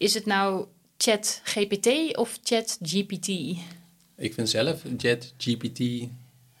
Is het nou chat GPT of chat GPT? Ik vind zelf chat GPT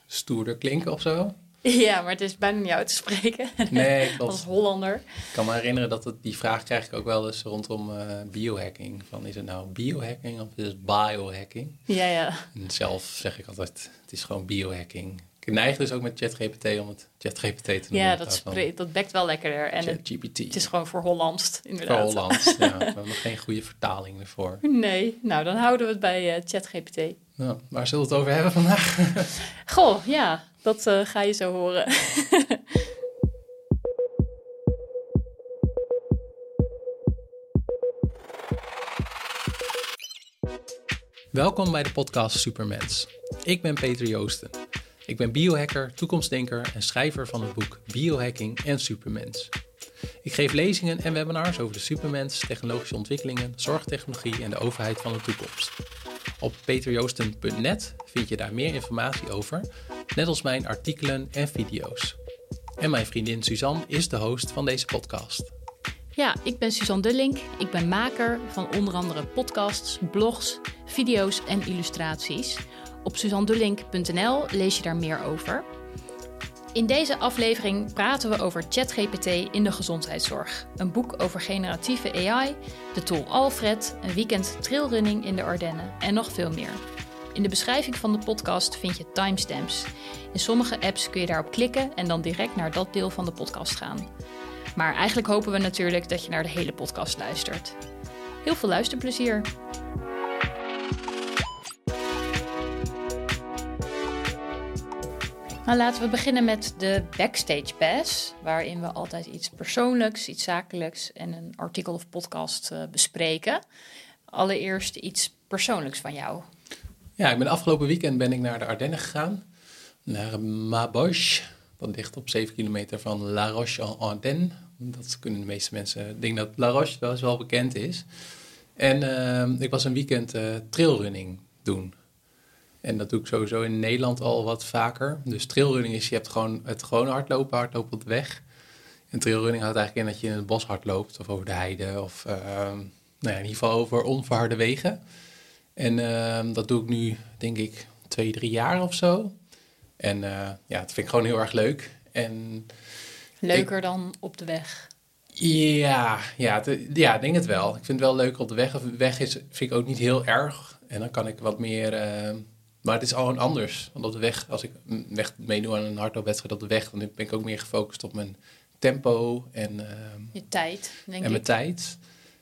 stoerder klinken of zo. Ja, maar het is bijna niet uit te spreken. Nee, klopt. Als Hollander. Ik kan me herinneren dat het, die vraag krijg ik ook wel eens rondom uh, biohacking. Van is het nou biohacking of is het biohacking? Ja, ja. En zelf zeg ik altijd, het is gewoon biohacking. Ik neig dus ook met ChatGPT om het ChatGPT te noemen. Ja, dat, spreekt, dat bekt wel lekkerder. En ChatGPT. Het, is gewoon voor Hollands, inderdaad. Voor Hollands, ja. We hebben nog geen goede vertaling ervoor. Nee, nou dan houden we het bij uh, ChatGPT. Nou, waar zullen we het over hebben vandaag? Goh, ja, dat uh, ga je zo horen. Welkom bij de podcast Supermens. Ik ben Peter Joosten. Ik ben biohacker, toekomstdenker en schrijver van het boek Biohacking en Supermens. Ik geef lezingen en webinars over de supermens, technologische ontwikkelingen, zorgtechnologie en de overheid van de toekomst. Op peterjoosten.net vind je daar meer informatie over, net als mijn artikelen en video's. En mijn vriendin Suzanne is de host van deze podcast. Ja, ik ben Suzanne Dullink. Ik ben maker van onder andere podcasts, blogs, video's en illustraties. Op suzannedullink.nl lees je daar meer over. In deze aflevering praten we over ChatGPT in de gezondheidszorg. Een boek over generatieve AI, de tool Alfred, een weekend trailrunning in de Ardennen en nog veel meer. In de beschrijving van de podcast vind je timestamps. In sommige apps kun je daarop klikken en dan direct naar dat deel van de podcast gaan. Maar eigenlijk hopen we natuurlijk dat je naar de hele podcast luistert. Heel veel luisterplezier! Nou, laten we beginnen met de Backstage Pass, waarin we altijd iets persoonlijks, iets zakelijks en een artikel of podcast uh, bespreken. Allereerst iets persoonlijks van jou. Ja, ik ben afgelopen weekend ben ik naar de Ardennen gegaan, naar Maboche. Dat ligt op 7 kilometer van La Roche-en-Ardennes. Dat kunnen de meeste mensen. Ik denk dat La Roche wel eens wel bekend is. En uh, ik was een weekend uh, trailrunning doen. En dat doe ik sowieso in Nederland al wat vaker. Dus trailrunning is, je hebt gewoon het gewone hardlopen, hardlopen op de weg. En trailrunning houdt eigenlijk in dat je in het bos hard loopt of over de heide of uh, nou ja, in ieder geval over onverharde wegen. En uh, dat doe ik nu, denk ik, twee, drie jaar of zo. En uh, ja, dat vind ik gewoon heel erg leuk. En Leuker ik, dan op de weg? Ja, ja, te, ja, ik denk het wel. Ik vind het wel leuk op de weg. Of de weg is, vind ik ook niet heel erg. En dan kan ik wat meer maar het is al anders. Want op de weg, als ik weg meedoe aan een hardloopwedstrijd op de weg, dan ben ik ook meer gefocust op mijn tempo en, uh, je tijd, denk en mijn tijd.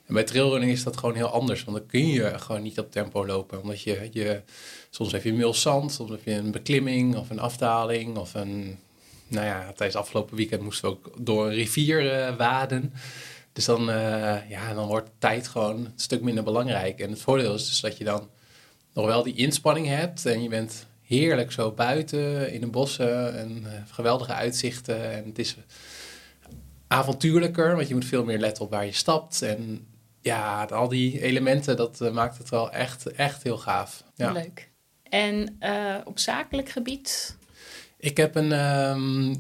En bij trailrunning is dat gewoon heel anders, want dan kun je gewoon niet op tempo lopen. Omdat je, je soms heb je mil zand, soms heb je een beklimming of een afdaling of een... Nou ja, tijdens het afgelopen weekend moesten we ook door een rivier uh, waden. Dus dan, uh, ja, dan wordt tijd gewoon een stuk minder belangrijk. En het voordeel is dus dat je dan nog wel die inspanning hebt en je bent heerlijk zo buiten in de bossen en uh, geweldige uitzichten. En het is avontuurlijker, want je moet veel meer letten op waar je stapt. En ja, al die elementen, dat uh, maakt het wel echt, echt heel gaaf. Ja. Leuk. En uh, op zakelijk gebied? Ik heb een, um,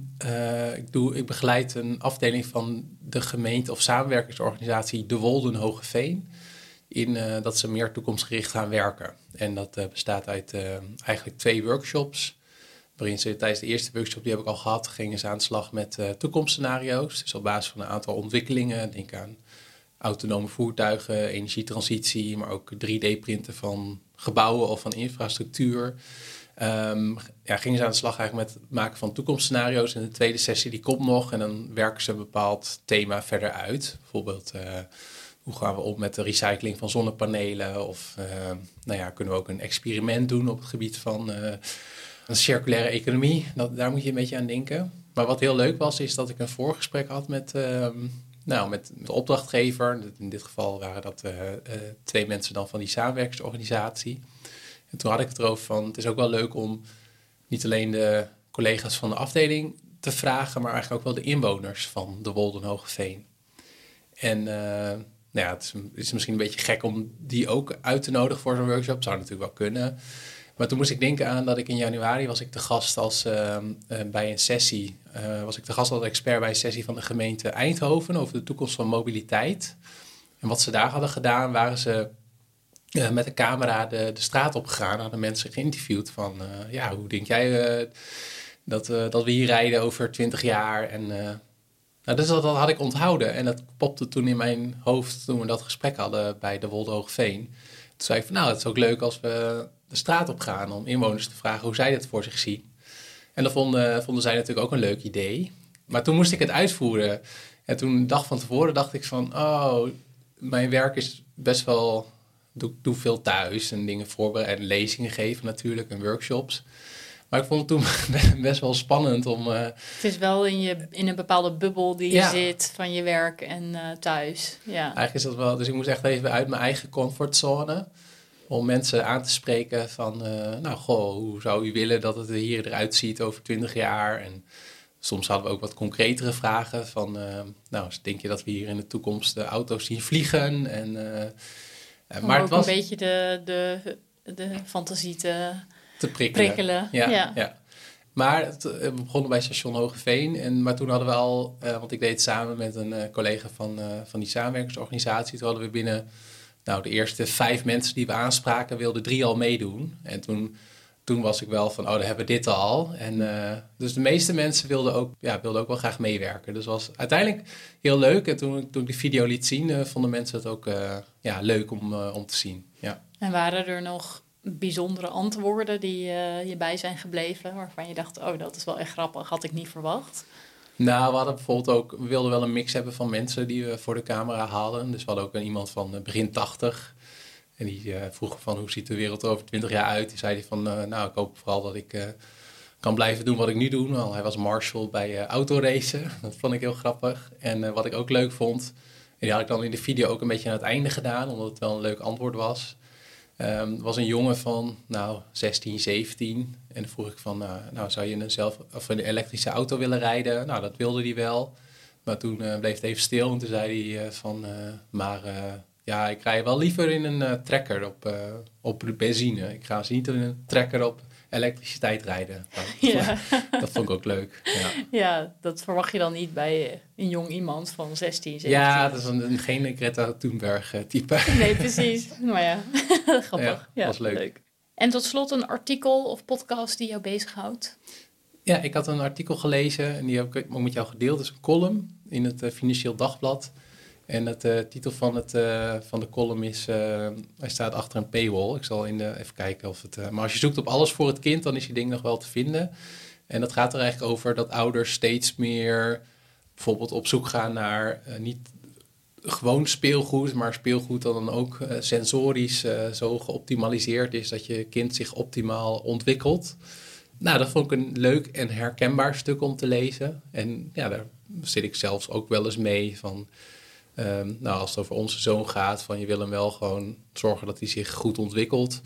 ik, doe, ik begeleid een afdeling van de gemeente of samenwerkingsorganisatie De Wolden Hogeveen in uh, dat ze meer toekomstgericht gaan werken. En dat uh, bestaat uit uh, eigenlijk twee workshops. Waarin ze tijdens de eerste workshop, die heb ik al gehad, gingen ze aan de slag met toekomstscenario's. Dus op basis van een aantal ontwikkelingen. Denk aan autonome voertuigen, energietransitie, maar ook 3D-printen van gebouwen of van infrastructuur. Um, ja, gingen ze aan de slag eigenlijk met het maken van toekomstscenario's. En de tweede sessie die komt nog en dan werken ze een bepaald thema verder uit. Bijvoorbeeld hoe gaan we om met de recycling van zonnepanelen? Of uh, nou ja, kunnen we ook een experiment doen op het gebied van uh, een circulaire economie? Dat, daar moet je een beetje aan denken. Maar wat heel leuk was, is dat ik een voorgesprek had met, uh, nou, met de opdrachtgever. In dit geval waren dat uh, twee mensen dan van die samenwerkingsorganisatie. En toen had ik het erover van, het is ook wel leuk om niet alleen de collega's van de afdeling te vragen, maar eigenlijk ook wel de inwoners van de Wolden Hogeveen. En nou ja, het is, misschien een beetje gek om die ook uit te nodigen voor zo'n workshop. Zou natuurlijk wel kunnen. Maar toen moest ik denken aan dat ik in januari was ik te gast als, uh, uh, bij een sessie. Uh, was ik te gast als expert bij een sessie van de gemeente Eindhoven over de toekomst van mobiliteit. En wat ze daar hadden gedaan, waren ze uh, met de camera de, de straat opgegaan. Hadden mensen geïnterviewd van, ja, hoe denk jij dat, dat we hier rijden over twintig jaar? En dus dat, dat, had ik onthouden. En dat popte toen in mijn hoofd toen we dat gesprek hadden bij de Wolde Hoogveen. Toen zei ik van, nou, het is ook leuk als we de straat op gaan om inwoners te vragen hoe zij dit voor zich zien. En dat vonden, vonden zij natuurlijk ook een leuk idee. Maar toen moest ik het uitvoeren. En toen, een dag van tevoren, dacht ik van, oh, mijn werk is best wel doe, doe veel thuis en dingen voorbereiden en lezingen geven natuurlijk en workshops. Maar ik vond het toen best wel spannend om. Uh, het is wel in, je, in een bepaalde bubbel die je zit van je werk en uh, thuis. Ja. Eigenlijk is dat wel. Dus ik moest echt even uit mijn eigen comfortzone. Om mensen aan te spreken van, uh, nou goh, hoe zou u willen dat het hier eruit ziet over twintig jaar? En soms hadden we ook wat concretere vragen van, nou, denk je dat we hier in de toekomst de auto's zien vliegen? En maar het was een beetje de, de, de fantasie te, te prikkelen. Ja, ja. Maar het, eh, we begonnen bij station Hogeveen. En, maar toen hadden we al, uh, want ik deed het samen met een uh, collega van, van die samenwerkingsorganisatie. Toen hadden we binnen nou, de eerste vijf mensen die we aanspraken, wilden drie al meedoen. En toen toen was ik wel van, oh, dan hebben we dit al. En, dus de meeste mensen wilden ook, ja, wilden ook wel graag meewerken. Dus was uiteindelijk heel leuk. En toen, toen ik die video liet zien, vonden mensen het ook ja, leuk om, om te zien. Ja. En waren er nog bijzondere antwoorden die je bij zijn gebleven, waarvan je dacht, oh, dat is wel echt grappig, had ik niet verwacht? Nou, we hadden bijvoorbeeld ook, we wilden wel een mix hebben van mensen die we voor de camera haalden. Dus we hadden ook een, iemand van begin 80 en die uh, vroeg van hoe ziet de wereld er over twintig jaar uit. Die zei hij van nou ik hoop vooral dat ik kan blijven doen wat ik nu doe. Want hij was marshal bij autoracen. Dat vond ik heel grappig. En wat ik ook leuk vond. En die had ik dan in de video ook een beetje aan het einde gedaan. Omdat het wel een leuk antwoord was. Um, was een jongen van nou 16, 17. En vroeg ik van nou zou je een, zelf, of een elektrische auto willen rijden? Nou dat wilde hij wel. Maar toen bleef het even stil. En toen zei hij van maar ja, ik rij wel liever in een trekker op, op benzine. Ik ga ze niet in een trekker op elektriciteit rijden. Dat, ja. dat vond ik ook leuk. Ja. ja. dat verwacht je dan niet bij een jong iemand van 16, 17. Ja, dat is een, geen Greta Thunberg eh, type. Nee, precies. Maar ja, grappig. Ja, was leuk. leuk. En tot slot een artikel of podcast die jou bezighoudt? Ja, ik had een artikel gelezen en die heb ik ook met jou gedeeld. Het is een column in het Financieel Dagblad. En het uh, titel van, het, uh, van de column is, uh, hij staat achter een paywall. Ik zal in de, even kijken of het... maar als je zoekt op alles voor het kind, dan is die ding nog wel te vinden. En dat gaat er eigenlijk over dat ouders steeds meer bijvoorbeeld op zoek gaan naar niet gewoon speelgoed, maar speelgoed dat dan ook sensorisch zo geoptimaliseerd is dat je kind zich optimaal ontwikkelt. Nou, dat vond ik een leuk en herkenbaar stuk om te lezen. En ja, daar zit ik zelfs ook wel eens mee van Ehm, nou, als het over onze zoon gaat, van je wil hem wel gewoon zorgen dat hij zich goed ontwikkelt.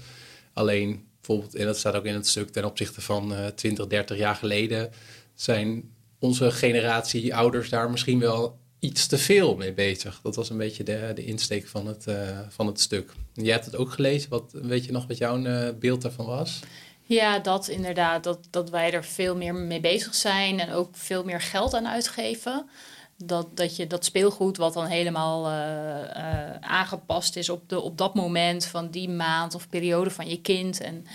Alleen bijvoorbeeld, en dat staat ook in het stuk ten opzichte van uh, 20, 30 jaar geleden, zijn onze generatie ouders daar misschien wel iets te veel mee bezig. Dat was een beetje de, de insteek van het, uh, van het stuk. Jij hebt het ook gelezen. Wat, weet je nog wat jouw uh, beeld daarvan was? Ja, dat inderdaad. Dat, dat wij er veel meer mee bezig zijn en ook veel meer geld aan uitgeven dat, dat je dat speelgoed, wat dan helemaal uh, uh, aangepast is op, de, op dat moment van die maand of periode van je kind. En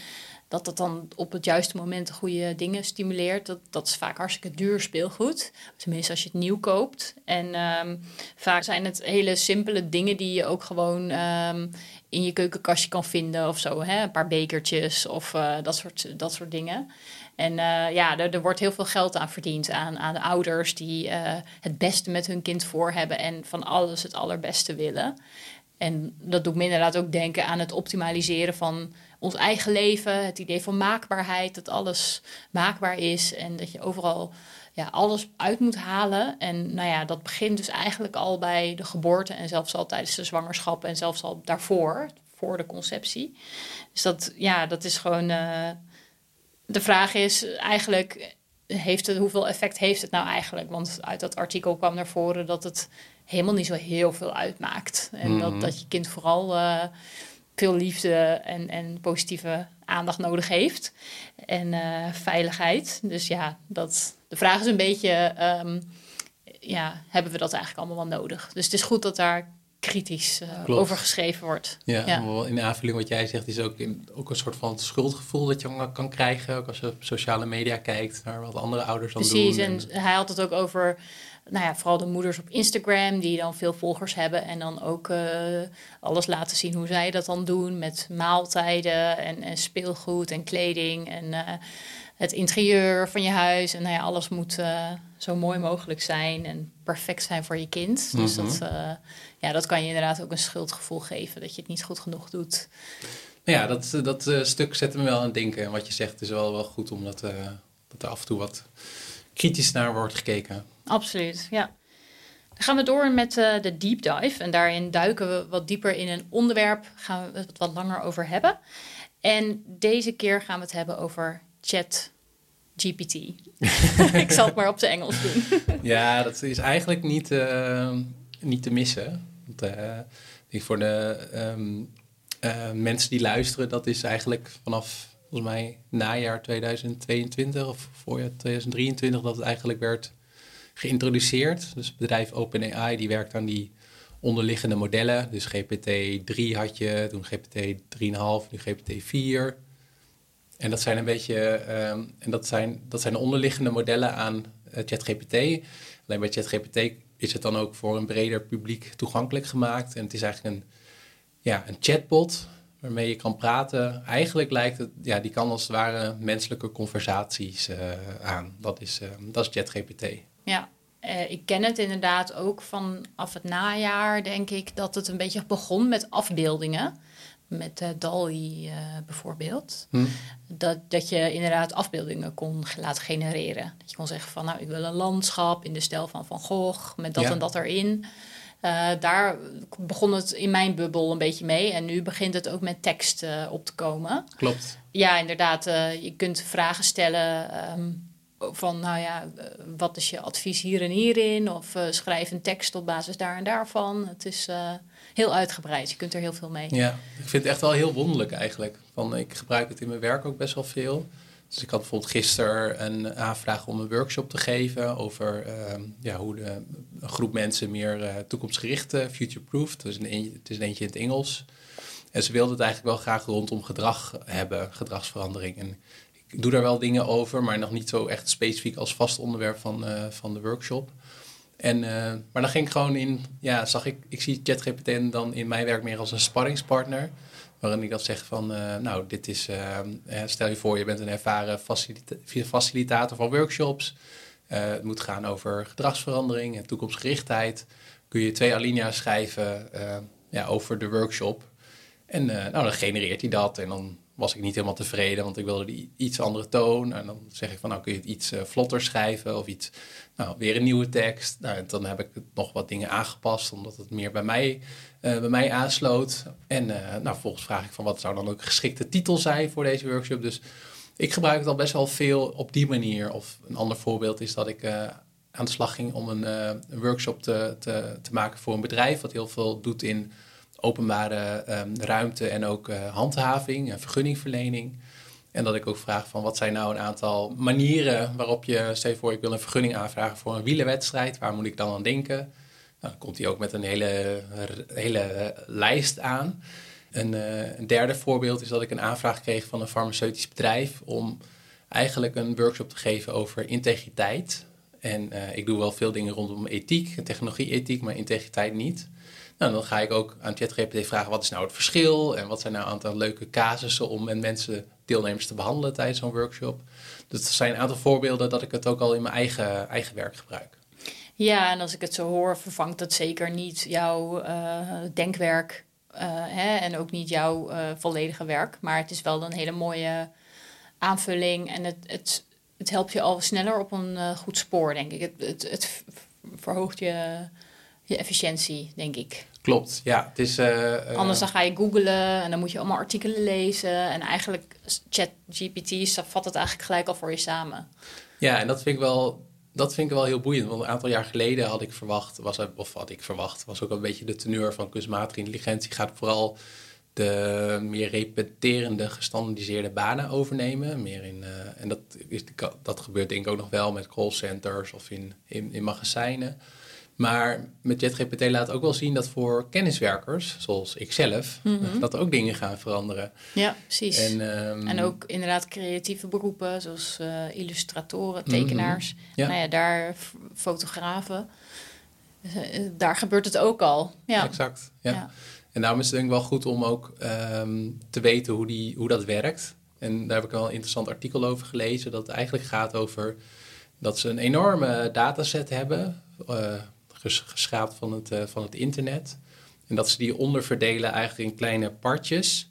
dat dat dan op het juiste moment de goede dingen stimuleert. Dat, dat is vaak hartstikke duur speelgoed. Tenminste, als je het nieuw koopt. En um, vaak zijn het hele simpele dingen die je ook gewoon um, in je keukenkastje kan vinden of zo. Hè? Een paar bekertjes of uh, dat, soort, dat soort dingen. En uh, ja, er, wordt heel veel geld aan verdiend aan, aan de ouders die uh, het beste met hun kind voor hebben en van alles het allerbeste willen. En dat doet me inderdaad ook denken aan het optimaliseren van ons eigen leven. Het idee van maakbaarheid, dat alles maakbaar is en dat je overal ja, alles uit moet halen. En nou ja, dat begint dus eigenlijk al bij de geboorte en zelfs al tijdens de zwangerschap en zelfs al daarvoor, voor de conceptie. Dus dat, ja, dat is gewoon. Uh, de vraag is eigenlijk, heeft het, hoeveel effect heeft het nou eigenlijk? Want uit dat artikel kwam naar voren dat het helemaal niet zo heel veel uitmaakt. En dat, mhm. dat je kind vooral uh, veel liefde en, en positieve aandacht nodig heeft. En uh, veiligheid. Dus ja, dat, de vraag is een beetje, um, ja, hebben we dat eigenlijk allemaal wel nodig? Dus het is goed dat daar kritisch uh, over geschreven wordt. Ja, ja. in aanvulling wat jij zegt is ook, in, ook een soort van schuldgevoel dat je kan krijgen. Ook als je op sociale media kijkt naar wat andere ouders dan doen. Precies, en hij had het ook over nou ja, vooral de moeders op Instagram, die dan veel volgers hebben en dan ook uh, alles laten zien hoe zij dat dan doen met maaltijden en, en speelgoed en kleding en uh, het interieur van je huis. En nou ja, alles moet uh, zo mooi mogelijk zijn en perfect zijn voor je kind. Dus mm -hmm. dat, ja, dat kan je inderdaad ook een schuldgevoel geven dat je het niet goed genoeg doet. Nou ja, dat, dat stuk zet me wel aan het denken. En wat je zegt is wel, wel goed om dat, dat er af en toe wat kritisch naar wordt gekeken. Absoluut, ja. Dan gaan we door met uh, de deep dive. En daarin duiken we wat dieper in een onderwerp. Gaan we het wat langer over hebben. En deze keer gaan we het hebben over chat GPT. ik zal het maar op zijn Engels doen. ja, dat is eigenlijk niet, uh, niet te missen. Want, uh, voor de um, mensen die luisteren, dat is eigenlijk vanaf volgens mij najaar 2022 of voorjaar 2023 dat het eigenlijk werd geïntroduceerd. Dus het bedrijf OpenAI die werkt aan die onderliggende modellen. Dus GPT-3 had je, toen GPT-3,5, nu GPT-4. En dat zijn een beetje, ehm, en dat zijn, dat zijn de onderliggende modellen aan uh, ChatGPT. Alleen bij ChatGPT is het dan ook voor een breder publiek toegankelijk gemaakt. En het is eigenlijk een, ja, een chatbot waarmee je kan praten. Eigenlijk lijkt het, ja, die kan als het ware menselijke conversaties uh, aan. Dat is, uh, dat is ChatGPT. Ja, uh, ik ken het inderdaad ook vanaf het najaar, denk ik, dat het een beetje begon met afbeeldingen. Met uh, DALI bijvoorbeeld. Hm. Dat, dat je inderdaad afbeeldingen kon laten genereren. Dat je kon zeggen van, nou, ik wil een landschap in de stijl van Van Gogh, met dat en dat erin. Uh, daar begon het in mijn bubbel een beetje mee. En nu begint het ook met tekst op te komen. Klopt. Ja, inderdaad. Je kunt vragen stellen um, van, nou ja, wat is je advies hier en hierin? Of schrijf een tekst op basis daar en daarvan. Het is heel uitgebreid. Je kunt er heel veel mee. Ja, ik vind het echt wel heel wonderlijk eigenlijk. Van, ik gebruik het in mijn werk ook best wel veel. Dus ik had bijvoorbeeld gisteren een aanvraag om een workshop te geven over uh, ja, hoe de, een groep mensen meer uh, toekomstgericht, uh, future-proof, dus het is een eentje in het Engels. En ze wilden het eigenlijk wel graag rondom gedrag hebben, gedragsverandering. En ik doe daar wel dingen over, maar nog niet zo echt specifiek als vast onderwerp van, uh, van de workshop. En, maar dan ging ik gewoon in, ja, zag ik, ik zie ChatGPT dan in mijn werk meer als een sparringspartner. Waarin ik dan zeg van, uh, nou, dit is, uh, stel je voor, je bent een ervaren facilita facilitator van workshops. Het moet gaan over gedragsverandering en toekomstgerichtheid. Kun je twee alinea's schrijven ja, over de workshop. En nou, dan genereert hij dat en dan was ik niet helemaal tevreden, want ik wilde die iets andere toon. En dan zeg ik van, nou kun je het iets uh, vlotter schrijven of iets, nou weer een nieuwe tekst. Nou, dan heb ik nog wat dingen aangepast, omdat het meer bij mij, uh, bij mij aansloot. En uh, nou, vervolgens vraag ik van, wat zou dan ook een geschikte titel zijn voor deze workshop? Dus ik gebruik het al best wel veel op die manier. Of een ander voorbeeld is dat ik aan de slag ging om een, een workshop te, te, te maken voor een bedrijf, wat heel veel doet in openbare um, ruimte en ook uh, handhaving en vergunningverlening. En dat ik ook vraag van wat zijn nou een aantal manieren waarop je, stel voor ik wil een vergunning aanvragen voor een wielenwedstrijd, waar moet ik dan aan denken? Nou, dan komt hij ook met een hele, hele lijst aan. Een, uh, een, derde voorbeeld is dat ik een aanvraag kreeg van een farmaceutisch bedrijf om eigenlijk een workshop te geven over integriteit. En ik doe wel veel dingen rondom ethiek, technologie-ethiek, maar integriteit niet. Nou, dan ga ik ook aan ChatGPT vragen wat is nou het verschil en wat zijn nou een aantal leuke casussen om met mensen, deelnemers te behandelen tijdens zo'n workshop. Dus dat zijn een aantal voorbeelden dat ik het ook al in mijn eigen, eigen werk gebruik. Ja, en als ik het zo hoor, vervangt dat zeker niet jouw uh, denkwerk uh, hè, en ook niet jouw uh, volledige werk. Maar het is wel een hele mooie aanvulling en het, het, het helpt je al sneller op een goed spoor, denk ik. Het, het, het verhoogt je je efficiëntie, denk ik. Klopt, ja. Het is, uh, Anders dan ga je googlen en dan moet je allemaal artikelen lezen. En eigenlijk, ChatGPT vat het eigenlijk gelijk al voor je samen. Ja, en dat vind ik wel, dat vind ik wel heel boeiend. Want een aantal jaar geleden had ik verwacht, was, of had ik verwacht, was ook een beetje de teneur van kunstmatige intelligentie. Gaat vooral de meer repeterende, gestandardiseerde banen overnemen. Meer in, uh, en dat, is, dat gebeurt denk ik ook nog wel met callcenters of in, in, in magazijnen. Maar met JetGPT laat ook wel zien dat voor kenniswerkers, zoals ikzelf, Mhm. dat er ook dingen gaan veranderen. Ja, precies. En, En, ehm, ook inderdaad creatieve beroepen, zoals eh, illustratoren, tekenaars. Mhm. Ja. Nou ja, daar fotografen. Eh, daar gebeurt het ook al. Ja. Exact. Ja. Ja. En daarom is het denk ik wel goed om ook ehm, te weten hoe, die, hoe dat werkt. En daar heb ik wel een interessant artikel over gelezen. Dat het eigenlijk gaat over dat ze een enorme dataset hebben. eh, ges- geschraapt van het, eh, van het internet. En dat ze die onderverdelen eigenlijk in kleine partjes.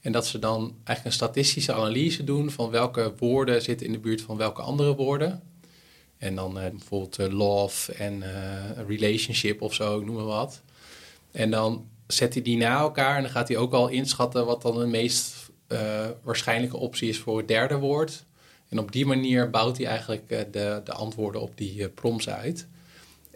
En dat ze dan eigenlijk een statistische analyse doen van welke woorden zitten in de buurt van welke andere woorden. En dan eh, bijvoorbeeld eh, love en relationship of zo, noem maar wat. En dan zet hij die na elkaar en dan gaat hij ook al inschatten wat dan de meest waarschijnlijke optie is voor het derde woord. En op die manier bouwt hij eigenlijk de, de antwoorden op die prompts uit.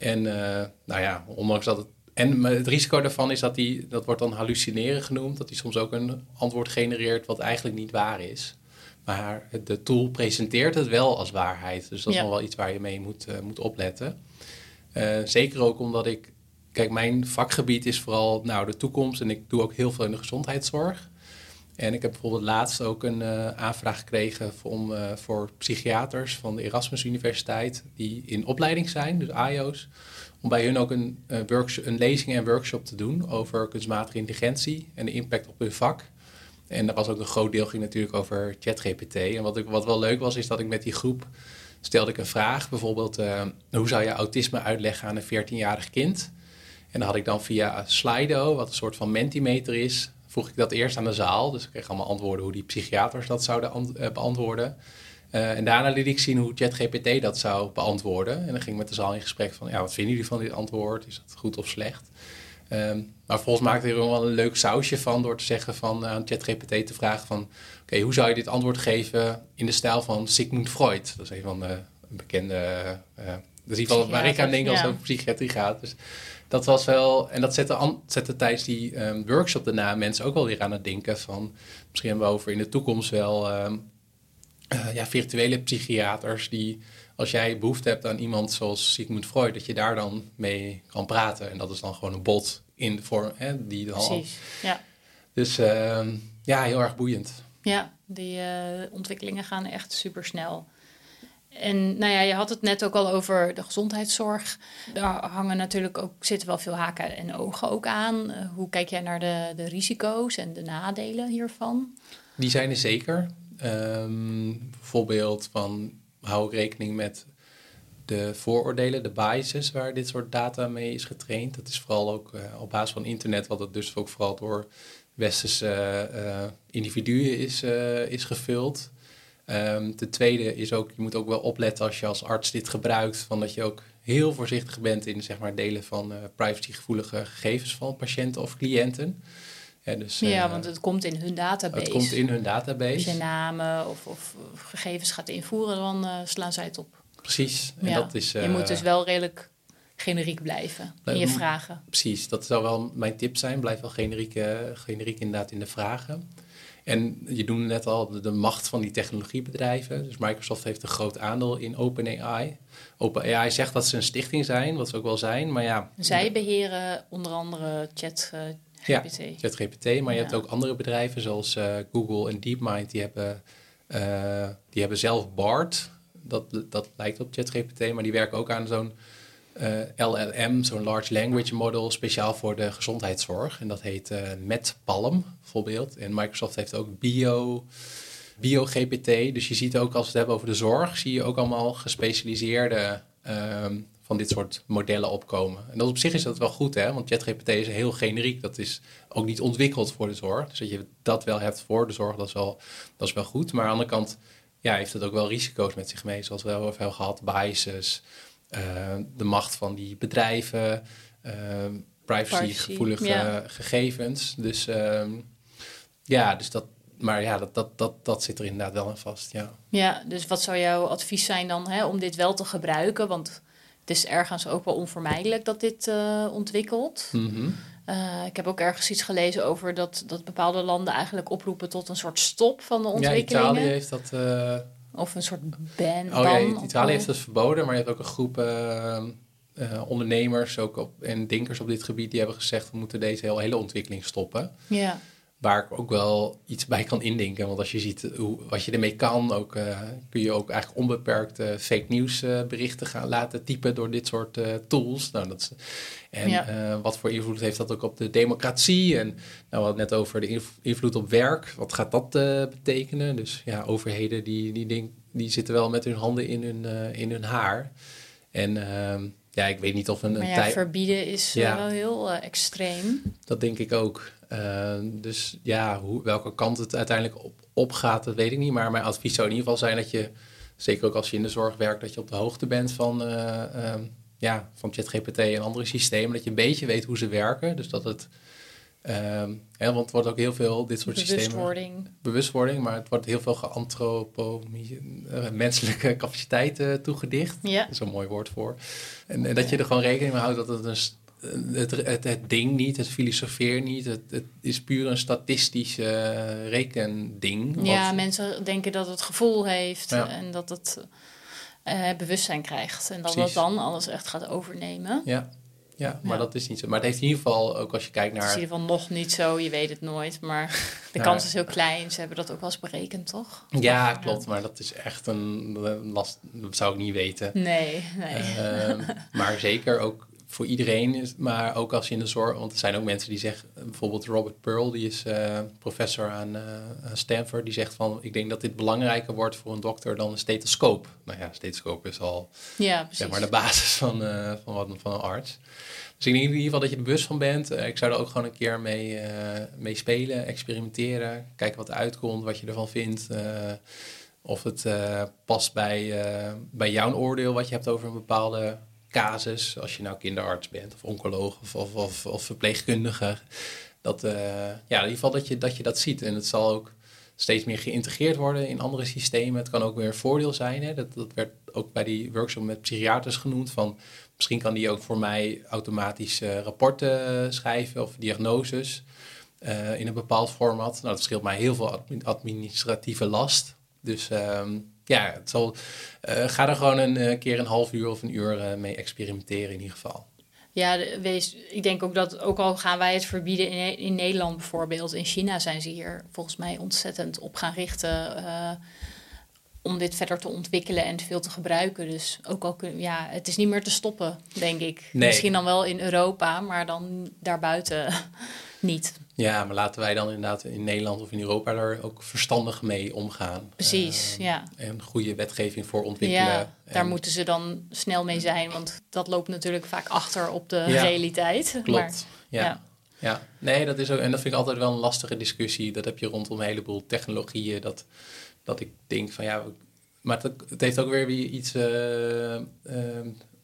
En eh, nou ja, ondanks dat het. En het risico daarvan is dat hij, dat wordt dan hallucineren genoemd, dat hij soms ook een antwoord genereert wat eigenlijk niet waar is. Maar de tool presenteert het wel als waarheid. Dus dat Ja. is nog wel iets waar je mee moet, eh, moet opletten. Eh, zeker ook omdat ik. Kijk, mijn vakgebied is vooral nou, de toekomst. En ik doe ook heel veel in de gezondheidszorg. En ik heb bijvoorbeeld laatst ook een eh, aanvraag gekregen om, eh, voor psychiaters van de Erasmus Universiteit. die in opleiding zijn, dus AIO's. Om bij hun ook een, workshop, een lezing en workshop te doen over kunstmatige intelligentie en de impact op hun vak. En dat was ook een groot deel ging natuurlijk over ChatGPT. En wat, ik, wat wel leuk was, is dat ik met die groep stelde ik een vraag. Bijvoorbeeld, hoe zou je autisme uitleggen aan een 14-jarig kind? En dan had ik dan via Slido, wat een soort van Mentimeter is, vroeg ik dat eerst aan de zaal. Dus ik kreeg allemaal antwoorden hoe die psychiaters dat zouden eh, beantwoorden. Eh, en daarna liet ik zien hoe ChatGPT dat zou beantwoorden. En dan ging ik met de zaal in gesprek van, ja, wat vinden jullie van dit antwoord? Is dat goed of slecht? Ehm, maar volgens maakte hij er wel een leuk sausje van door te zeggen van aan ChatGPT te vragen van, oké, hoe zou je dit antwoord geven in de stijl van Sigmund Freud? Dat is een van de bekende, eh, dat is geval waar ik aan denk als het Ja. over psychiatrie gaat. Dus dat was wel, en dat zette, tijdens die ehm, workshop daarna mensen ook wel weer aan het denken van, misschien hebben we over in de toekomst wel ehm, eh, ja, virtuele psychiaters die, als jij behoefte hebt aan iemand zoals Sigmund Freud, dat je daar dan mee kan praten. En dat is dan gewoon een bot in de vorm, hè, die dan. Precies. Ja. Dus ehm, ja, heel erg boeiend. Ja, die eh, ontwikkelingen gaan echt super snel. En nou ja, je had het net ook al over de gezondheidszorg. Daar hangen natuurlijk ook, zitten wel veel haken en ogen ook aan. Eh, hoe kijk jij naar de, de risico's en de nadelen hiervan? Die zijn er zeker. Ehm, bijvoorbeeld van hou rekening met de vooroordelen, de biases waar dit soort data mee is getraind. Dat is vooral ook eh, op basis van internet, wat het dus ook vooral door westerse eh, individuen is, is gevuld. Ehm ten tweede is ook, je moet ook wel opletten als je als arts dit gebruikt, van dat je ook heel voorzichtig bent in zeg maar, delen van eh, privacygevoelige gegevens van patiënten of cliënten. Ja, dus, ja, eh, want het komt in hun database. het komt in hun Als database. je namen of, of, gegevens gaat invoeren, dan eh, slaan zij het op. Precies. En Ja. dat is, je moet dus wel redelijk generiek blijven in je Mm. vragen. Precies, dat zou wel mijn tip zijn. Blijf wel generiek, generiek inderdaad in de vragen. En je noemde net al de, de macht van die technologiebedrijven. Dus Microsoft heeft een groot aandeel in OpenAI. OpenAI zegt dat ze een stichting zijn, wat ze ook wel zijn. Maar ja, Zij beheren onder andere chat eh, Ja. GPT. ChatGPT, maar je hebt ook andere bedrijven zoals eh, Google en DeepMind. Die hebben, eh, die hebben zelf BART. Dat, dat lijkt op ChatGPT, maar die werken ook aan zo'n LLM, zo'n Large Language Model, speciaal voor de gezondheidszorg. En dat heet eh MedPalm bijvoorbeeld. En Microsoft heeft ook Bio, BioGPT. Dus je ziet ook als we het hebben over de zorg, zie je ook allemaal gespecialiseerde ehm, van dit soort modellen opkomen. En dat op zich is dat wel goed, hè? want ChatGPT is heel generiek. Dat is ook niet ontwikkeld voor de zorg. Dus dat je dat wel hebt voor de zorg, dat is wel, dat is wel goed. Maar aan de andere kant ja, heeft het ook wel risico's met zich mee, zoals we wel hebben gehad, biases, eh, de macht van die bedrijven, eh, privacygevoelige ja. gegevens. Dus ehm, ja, dus dat, maar ja, dat, dat, dat, dat zit er inderdaad wel aan vast. Ja. Ja, dus wat zou jouw advies zijn dan hè, om dit wel te gebruiken? Want het is ergens ook wel onvermijdelijk dat dit eh, ontwikkelt. Mhm. Eh, ik heb ook ergens iets gelezen over dat, dat bepaalde landen eigenlijk oproepen tot een soort stop van de Ja, ontwikkelingen. Italië heeft dat. eh, Of een soort ban. oh ja, Italië heeft dat verboden, maar je hebt ook een groep. eh, eh, ondernemers ook op, en denkers op dit gebied die hebben gezegd we moeten deze hele, hele ontwikkeling stoppen. Ja. Waar ik ook wel iets bij kan indenken. Want als je ziet hoe, wat je ermee kan, ook, uh, kun je ook eigenlijk onbeperkt uh, fake nieuws uh, berichten gaan laten typen door dit soort tools. Nou, dat is, en ja. wat voor invloed heeft dat ook op de democratie? En nou, we hadden het net over de invloed op werk. Wat gaat dat betekenen? Dus ja, overheden die, die, ding, die zitten wel met hun handen in hun, in hun haar. En ehm, ja, ik weet niet of een, maar ja, tijd... verbieden is ja, wel heel extreem. Dat denk ik ook. Uh, dus ja, hoe, welke kant het uiteindelijk op, op gaat, dat weet ik niet. Maar mijn advies zou in ieder geval zijn dat je, zeker ook als je in de zorg werkt, dat je op de hoogte bent van, uh, uh, ja, van ChatGPT en andere systemen. Dat je een beetje weet hoe ze werken. Dus dat het. Ehm, want het wordt ook heel veel dit soort bewustwording. systemen. Bewustwording. Maar het wordt heel veel geantropomie, uh, menselijke capaciteit toegedicht. Ja. Dat is een mooi woord voor. En, en dat je er gewoon rekening mee houdt dat het een het, het, het, ding niet, het filosofeer niet. Het, het is puur een statistisch uh, rekending. Ja, mensen denken dat het gevoel heeft en dat het uh, bewustzijn krijgt. En dat het dan alles echt gaat overnemen. Ja. Ja, maar dat is niet zo. Maar het heeft in ieder geval, ook als je kijkt naar... Het is in ieder geval nog niet zo, je weet het nooit. Maar de kans is heel klein. Ze hebben dat ook wel eens berekend, toch? Ja, klopt. Maar dat is echt een last. Dat zou ik niet weten. Nee, nee. Uh, maar zeker ook voor iedereen is, maar ook als je in de zorg, want er zijn ook mensen die zeggen, bijvoorbeeld Robert Pearl, die is uh, professor aan uh, Stanford, die zegt van, ik denk dat dit belangrijker wordt voor een dokter dan een stethoscoop. Nou ja, stethoscoop is al ja, zeg maar de basis van, uh, van, wat, van een arts. Dus ik denk in ieder geval dat je er bewust van bent. ik zou er ook gewoon een keer mee, mee spelen, experimenteren, kijken wat er uitkomt, wat je ervan vindt. of het past bij, bij jouw oordeel wat je hebt over een bepaalde casus, als je nou kinderarts bent of oncoloog of, of, verpleegkundige, dat, uh, ja, in ieder geval dat je, dat je dat ziet. En het zal ook steeds meer geïntegreerd worden in andere systemen. Het kan ook weer een voordeel zijn. Hè? Dat, dat werd ook bij die workshop met psychiaters genoemd. Van, misschien kan die ook voor mij automatisch rapporten schrijven of diagnoses uh, in een bepaald format. Nou, dat scheelt mij heel veel administratieve last. Dus um, ja, het zal, uh, ga er gewoon een uh, keer een half uur of een uur uh, mee experimenteren in ieder geval. Ja, wees, ik denk ook dat, ook al gaan wij het verbieden in, in Nederland bijvoorbeeld, in China zijn ze hier volgens mij ontzettend op gaan richten om dit verder te ontwikkelen en veel te gebruiken. Dus ook al kun, ja, het is niet meer te stoppen, denk ik. Nee. Misschien dan wel in Europa, maar dan daarbuiten niet. Ja, maar laten wij dan inderdaad in Nederland of in Europa daar ook verstandig mee omgaan. Precies, uh, ja. En goede wetgeving voor ontwikkelen. Ja, daar moeten ze dan snel mee zijn, want dat loopt natuurlijk vaak achter op de ja, realiteit. Klopt, maar, ja. ja. ja. nee, dat is ook, en dat vind ik altijd wel een lastige discussie. Dat heb je rondom een heleboel technologieën. Dat, dat ik denk van ja, maar het, het heeft ook weer iets uh, uh,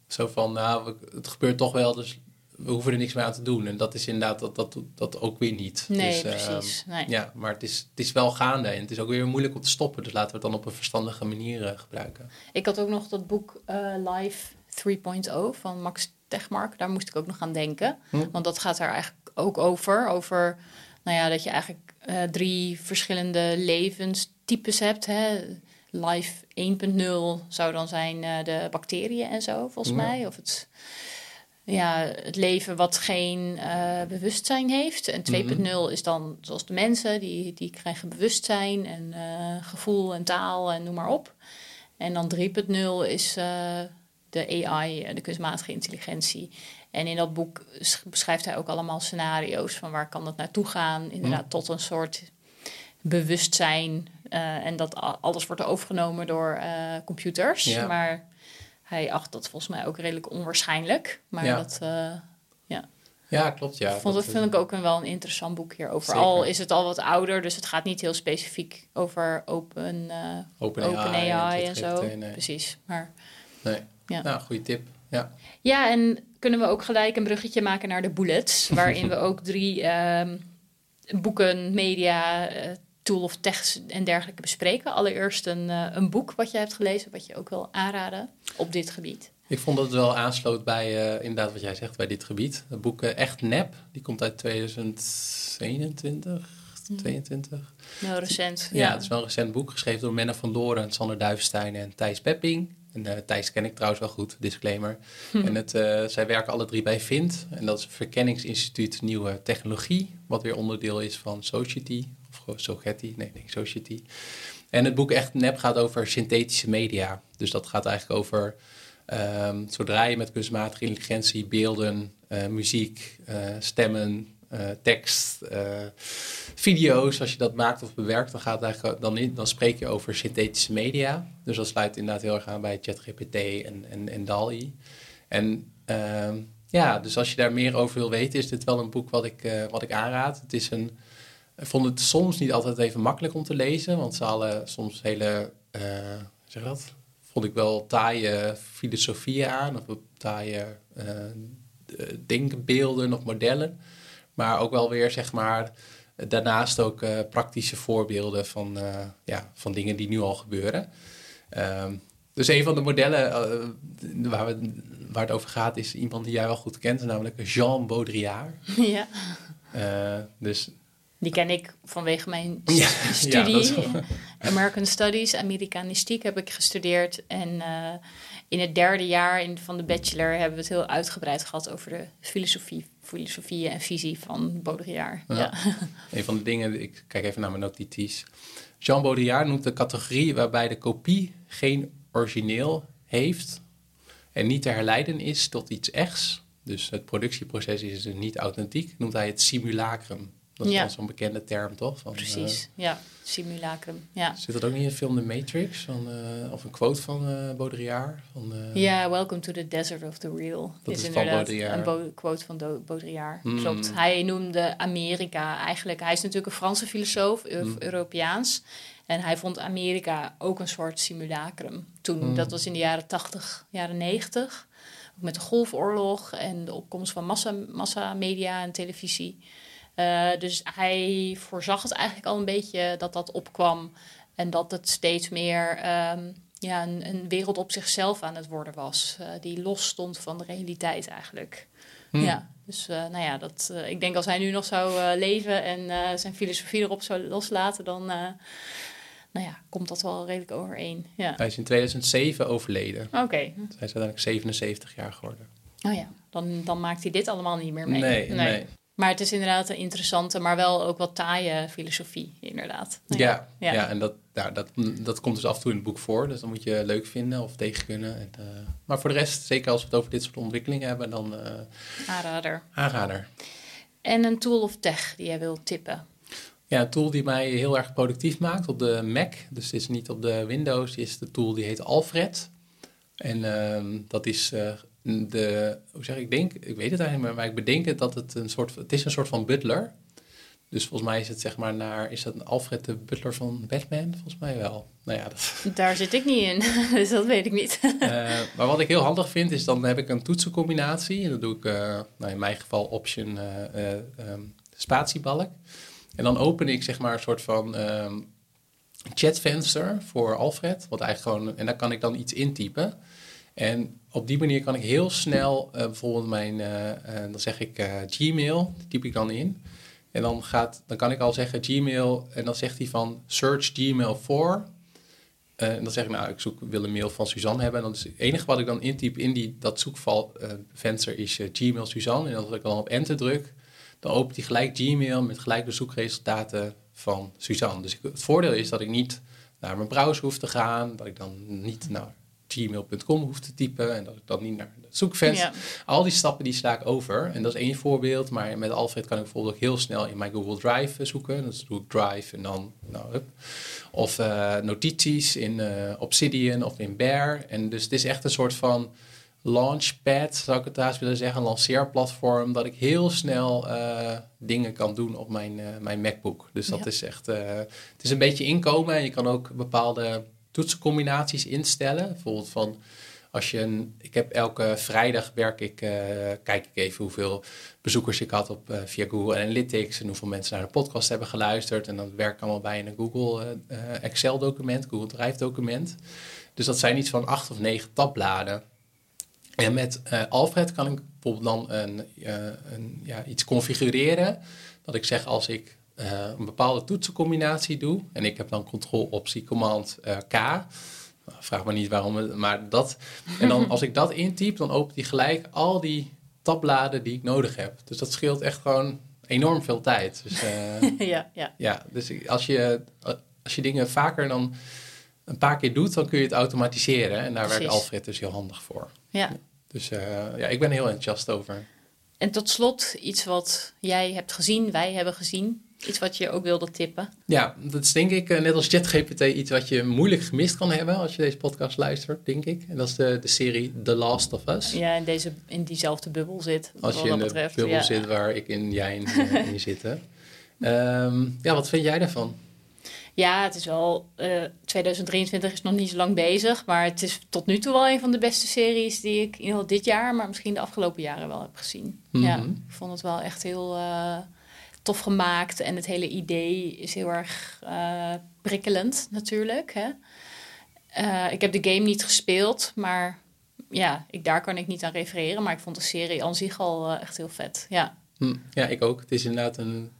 zo van, nou, het gebeurt toch wel, dus we hoeven er niks meer aan te doen. En dat is inderdaad dat, dat, dat ook weer niet. Nee, dus, precies. Uh, nee. Ja, maar het is, het is wel gaande en het is ook weer moeilijk om te stoppen. Dus laten we het dan op een verstandige manier uh, gebruiken. Ik had ook nog dat boek uh, Life 3.0 van Max Tegmark. Daar moest ik ook nog aan denken. Hm? Want dat gaat er eigenlijk ook over. Over nou ja, dat je eigenlijk drie verschillende levenstypes hebt. Hè? Life 1.0 zou dan zijn de bacteriën en zo, volgens ja. mij. Of het ja, het leven wat geen uh, bewustzijn heeft. En 2.0 mm -hmm. is dan zoals de mensen, die, die krijgen bewustzijn en uh, gevoel en taal en noem maar op. En dan 3.0 is de AI, de kunstmatige intelligentie. En in dat boek beschrijft hij ook allemaal scenario's van waar kan dat naartoe gaan. Inderdaad, mm. tot een soort bewustzijn. En dat alles wordt overgenomen door computers. Ja. Maar hij acht dat volgens mij ook redelijk onwaarschijnlijk. Maar ja. dat, uh, ja. Ja, klopt. Ja. Vond, dat vind ik ook een, wel een interessant boek hierover. Zeker. Al is het al wat ouder, dus het gaat niet heel specifiek over open, open, open AI, AI en zo. Nee. Precies. Maar, nee. Ja. Nou, goede tip. Ja. ja, en kunnen we ook gelijk een bruggetje maken naar de bullets, waarin we ook drie um, boeken, media, tool of tech en dergelijke bespreken. Allereerst een, uh, een boek wat je hebt gelezen, wat je ook wil aanraden op dit gebied. Ik vond dat het wel aansloot bij uh, inderdaad wat jij zegt bij dit gebied. Het boek uh, Echt Nep, die komt uit 2021, 22. Nou, recent. Ja, ja, het is wel een recent boek, geschreven door Menno van Loren, Sander Duivenstein en Thijs Pepping. En Thijs ken ik trouwens wel goed, disclaimer. En het, zij werken alle drie bij Vint. En dat is een verkenningsinstituut Nieuwe Technologie. Wat weer onderdeel is van Society. Of Sogetti, nee, nee, Society. En het boek Echt Nep gaat over synthetische media. Dus dat gaat eigenlijk over um, zodra je met kunstmatige intelligentie beelden, uh, muziek, uh, stemmen, uh, tekst, video's, als je dat maakt of bewerkt, dan, gaat eigenlijk, dan, dan spreek je over synthetische media. Dus dat sluit inderdaad heel erg aan bij ChatGPT en, en, en DALI. En ehm, ja, dus als je daar meer over wil weten, is dit wel een boek wat ik, wat ik aanraad. Het is een, vond het soms niet altijd even makkelijk om te lezen, want ze hadden soms hele, zeg dat? vond ik wel taaie filosofieën aan, of taaie uh, denkbeelden of modellen. Maar ook wel weer, zeg maar, daarnaast ook uh, praktische voorbeelden van, uh, ja, van dingen die nu al gebeuren. Um, dus een van de modellen uh, waar, we, waar het over gaat is iemand die jij wel goed kent, namelijk Jean Baudrillard. Ja. dus die ken ik vanwege mijn studie. American Studies, Amerikanistiek heb ik gestudeerd. En uh, in het derde jaar in, van de bachelor hebben we het heel uitgebreid gehad over de filosofie, filosofie en visie van Baudrillard. Ja. ja. Een van de dingen, ik kijk even naar mijn notities. Jean Baudrillard noemt de categorie waarbij de kopie geen origineel heeft en niet te herleiden is tot iets echts. Dus het productieproces is dus niet authentiek, noemt hij het simulacrum. Dat is ja. zo'n bekende term, toch? Van, Precies, uh, ja. Simulacrum, ja. Zit dat ook niet in de film The Matrix? Van, uh, of een quote van uh, Baudrillard? Van, ja, Welcome to the Desert of the Real. Dat is, is inderdaad een bo quote van Baudrillard. Mm. Klopt. Hij noemde Amerika eigenlijk... Hij is natuurlijk een Franse filosoof, mm. Europeaans. En hij vond Amerika ook een soort simulacrum. Toen, mm. dat was in de jaren 80, jaren 90. Ook met de golfoorlog en de opkomst van massa, massamedia en televisie... Uh, dus hij voorzag het eigenlijk al een beetje dat dat opkwam. En dat het steeds meer um, ja, een, een, wereld op zichzelf aan het worden was. Uh, die los stond van de realiteit eigenlijk. Hmm. Ja, dus uh, nou ja, dat, ik denk als hij nu nog zou leven en zijn filosofie erop zou loslaten, dan nou ja, komt dat wel redelijk overeen. Ja. Hij is in 2007 overleden. Oké. Okay. Hij is uiteindelijk 77 jaar geworden. Oh ja, dan, dan maakt hij dit allemaal niet meer mee. nee. nee. Maar het is inderdaad een interessante, maar wel ook wat taaie filosofie, inderdaad. ja, ja, ja. en dat, ja, dat, dat komt dus af en toe in het boek voor. Dus dan moet je leuk vinden of tegen kunnen. En, uh, maar voor de rest, zeker als we het over dit soort ontwikkelingen hebben, dan... Uh, aanrader. Aanrader. En een tool of tech die jij wilt tippen? Ja, een tool die mij heel erg productief maakt op de Mac. Dus het is niet op de Windows, is de tool die heet Alfred. En uh, dat is uh, de, hoe zeg ik, denk, ik weet het eigenlijk maar, maar ik bedenk het dat het een soort, het is een soort van butler. Dus volgens mij is het zeg maar naar, is dat een Alfred de butler van Batman? Volgens mij wel. Nou ja, dat... Daar zit ik niet in, dus dat weet ik niet. uh, maar wat ik heel handig vind, is dan heb ik een toetsencombinatie. En dat doe ik, uh, nou in mijn geval option uh, um, spatiebalk. En dan open ik zeg maar een soort van um, chatvenster voor Alfred. Wat eigenlijk gewoon, en daar kan ik dan iets intypen. En op die manier kan ik heel snel uh, bijvoorbeeld mijn, uh, uh, dan zeg ik Gmail, die typ ik dan in. En dan, gaat, dan kan ik al zeggen Gmail en dan zegt hij van search Gmail for. en dan zeg ik, nou, ik zoek, wil een mail van Suzanne hebben. En dan is het enige wat ik dan intyp in die, dat zoekvenster is Gmail Suzanne. En als ik dan op enter druk, dan opent hij gelijk Gmail met gelijk de zoekresultaten van Suzanne. Dus het voordeel is dat ik niet naar mijn browser hoef te gaan, dat ik dan niet naar gmail.com hoef te typen en dat ik dan niet naar het zoekvenster. Al die stappen die sla ik over. En dat is één voorbeeld. Maar met Alfred kan ik bijvoorbeeld ook heel snel in mijn Google Drive zoeken. Dus doe ik Drive en dan, nou, hup. Of uh, notities in uh, Obsidian of in Bear. En dus het is echt een soort van launchpad, zou ik het daar willen zeggen, een lanceerplatform, dat ik heel snel uh, dingen kan doen op mijn, mijn MacBook. Dus dat is echt, het is een beetje inkomen en je kan ook bepaalde toetsencombinaties instellen. Bijvoorbeeld van als je een, ik heb elke vrijdag werk ik, uh, kijk ik even hoeveel bezoekers ik had op, uh, via Google Analytics en hoeveel mensen naar de podcast hebben geluisterd. En werk ik allemaal bij in een Google uh, Excel document, Google Drive document. Dus dat zijn iets van acht of negen tabbladen. En met Alfred kan ik bijvoorbeeld dan een, een, ja, iets configureren. Dat ik zeg als ik een bepaalde toetsencombinatie doe. En ik heb dan control-optie-command uh, K. Vraag me niet waarom, maar dat. En dan als ik dat intyp, dan opent hij gelijk al die tabbladen die ik nodig heb. Dus dat scheelt echt gewoon enorm veel tijd. Dus, uh, ja, ja. ja, dus als je, als je dingen vaker dan een paar keer doet, dan kun je het automatiseren. En daar Precies. werkt Alfred dus heel handig voor. Ja. Dus uh, ja, ik ben heel enthousiast over. En tot slot iets wat jij hebt gezien, wij hebben gezien. Iets wat je ook wilde tippen. Ja, dat is denk ik, eh, net als ChatGPT, iets wat je moeilijk gemist kan hebben als je deze podcast luistert, denk ik. En dat is de, de serie The Last of Us. Ja, in, deze, in diezelfde bubbel zit. Als je in de bubbel zit waar ik en jij in, in zitten. Ehm, ja, wat vind jij daarvan? Ja, het is wel. Uh, eh, 2023 is nog niet zo lang bezig. Maar het is tot nu toe wel een van de beste series die ik in dit jaar, maar misschien de afgelopen jaren wel heb gezien. Ja, mhm. ik vond het wel echt heel uh, tof gemaakt. En het hele idee is heel erg uh, prikkelend, natuurlijk. Hè? ik heb de game niet gespeeld, maar ja, ik, daar kan ik niet aan refereren. Maar ik vond de serie aan zich al echt heel vet. Ja. Hm, ja, ik ook. Het is inderdaad een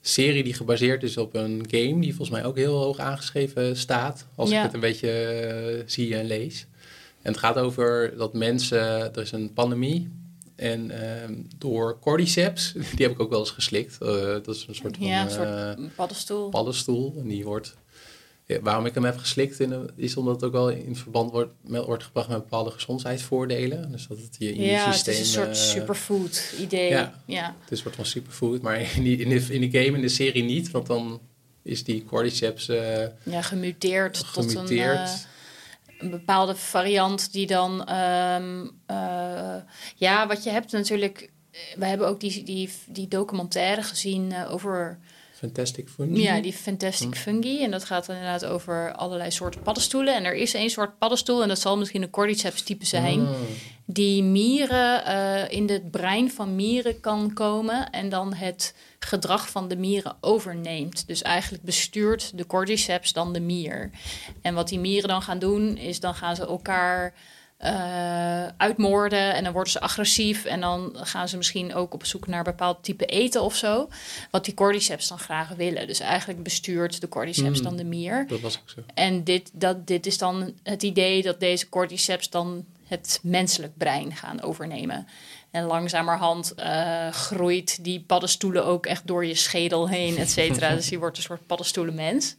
serie die gebaseerd is op een game die volgens mij ook heel hoog aangeschreven staat. Als ik het een beetje zie en lees. En het gaat over dat mensen, er is een pandemie. En uh, door cordyceps, die heb ik ook wel eens geslikt. Uh, dat is een soort van ja, een soort paddenstoel. paddenstoel. En die wordt waarom ik hem heb geslikt in, is omdat het ook wel in verband wordt, met, wordt gebracht met bepaalde gezondheidsvoordelen. Dus dat het je ja, systeem... Ja, het is een soort uh, superfood idee. Ja, ja, het is een soort van superfood. Maar in, die, in, de, in de game, in de serie niet. Want dan is die cordyceps... Ja, gemuteerd, gemuteerd tot een, een, bepaalde variant die dan... Um, ja, wat je hebt natuurlijk... We hebben ook die, die, die documentaire gezien over Fantastic Fungi? Ja, die Fantastic hm. Fungi. En dat gaat dan inderdaad over allerlei soorten paddenstoelen. En er is één soort paddenstoel, en dat zal misschien een cordyceps type zijn, oh. die mieren uh, in het brein van mieren kan komen en dan het gedrag van de mieren overneemt. Dus eigenlijk bestuurt de cordyceps dan de mier. En wat die mieren dan gaan doen, is dan gaan ze elkaar uh, uitmoorden en dan worden ze agressief en dan gaan ze misschien ook op zoek naar bepaald type eten of zo. Wat die cordyceps dan graag willen. Dus eigenlijk bestuurt de cordyceps mm, dan de mier. Dat was ook zo. En dit, dat, dit is dan het idee dat deze cordyceps dan het menselijk brein gaan overnemen. En langzamerhand uh, groeit die paddenstoelen ook echt door je schedel heen, et cetera. dus je wordt een soort paddenstoelenmens.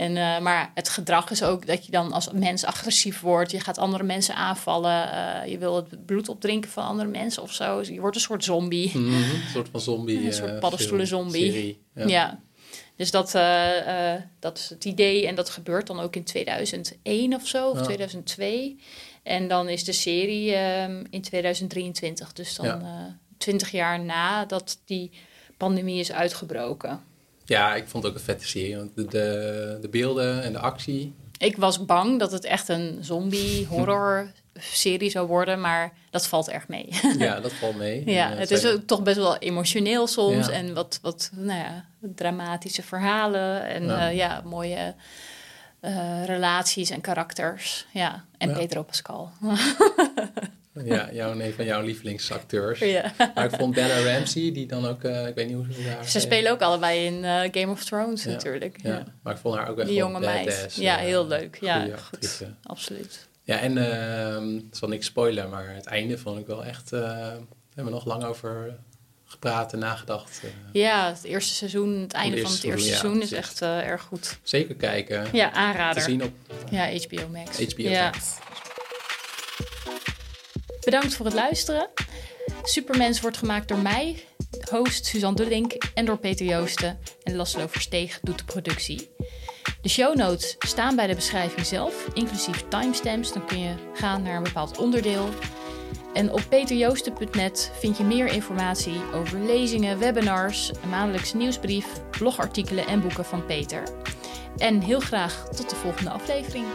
En, uh, maar het gedrag is ook dat je dan als mens agressief wordt. Je gaat andere mensen aanvallen. Uh, je wil het bloed opdrinken van andere mensen of zo. Je wordt een soort zombie. Mm -hmm, een soort van zombie. een soort paddenstoelen zombie. Ja. ja. Dus dat, dat is het idee. En dat gebeurt dan ook in 2001 of zo, of ja. 2002. En dan is de serie um, in 2023. Dus dan ja. 20 jaar nadat die pandemie is uitgebroken. Ja, ik vond het ook een vette serie. Want de, de, de beelden en de actie. Ik was bang dat het echt een zombie-horror serie zou worden, maar dat valt erg mee. Ja, dat valt mee. ja, het is ook toch best wel emotioneel soms en wat, wat nou ja, dramatische verhalen en ja, uh, ja mooie uh, relaties en karakters. Ja, en Pedro Pascal. Ja, jouw, een van jouw lievelingsacteurs. Ja. Maar ik vond Bella Ramsey, die dan ook, uh, ik weet niet hoe ze daar... Ze spelen ook allebei in uh, Game of Thrones natuurlijk. Ja. ja. maar ik vond haar ook echt Die jonge meid. Ja, uh, heel leuk. Ja, goed. Absoluut. Ja, en uh, het zal niks spoilen, maar het einde vond ik wel echt... we hebben nog lang over gepraat en nagedacht. ja, het eerste seizoen, het einde het van het eerste seizoen is echt erg goed. Zeker kijken. Ja, aanrader. Te zien op... Ja, HBO Max. HBO Max. Bedankt voor het luisteren. Supermens wordt gemaakt door mij, host Suzanne Dullink en door Peter Joosten. En Laszlo Versteeg doet de productie. De show notes staan bij de beschrijving zelf, inclusief timestamps. Dan kun je gaan naar een bepaald onderdeel. En op peterjoosten.net vind je meer informatie over lezingen, webinars, een maandelijkse nieuwsbrief, blogartikelen en boeken van Peter. En heel graag tot de volgende aflevering.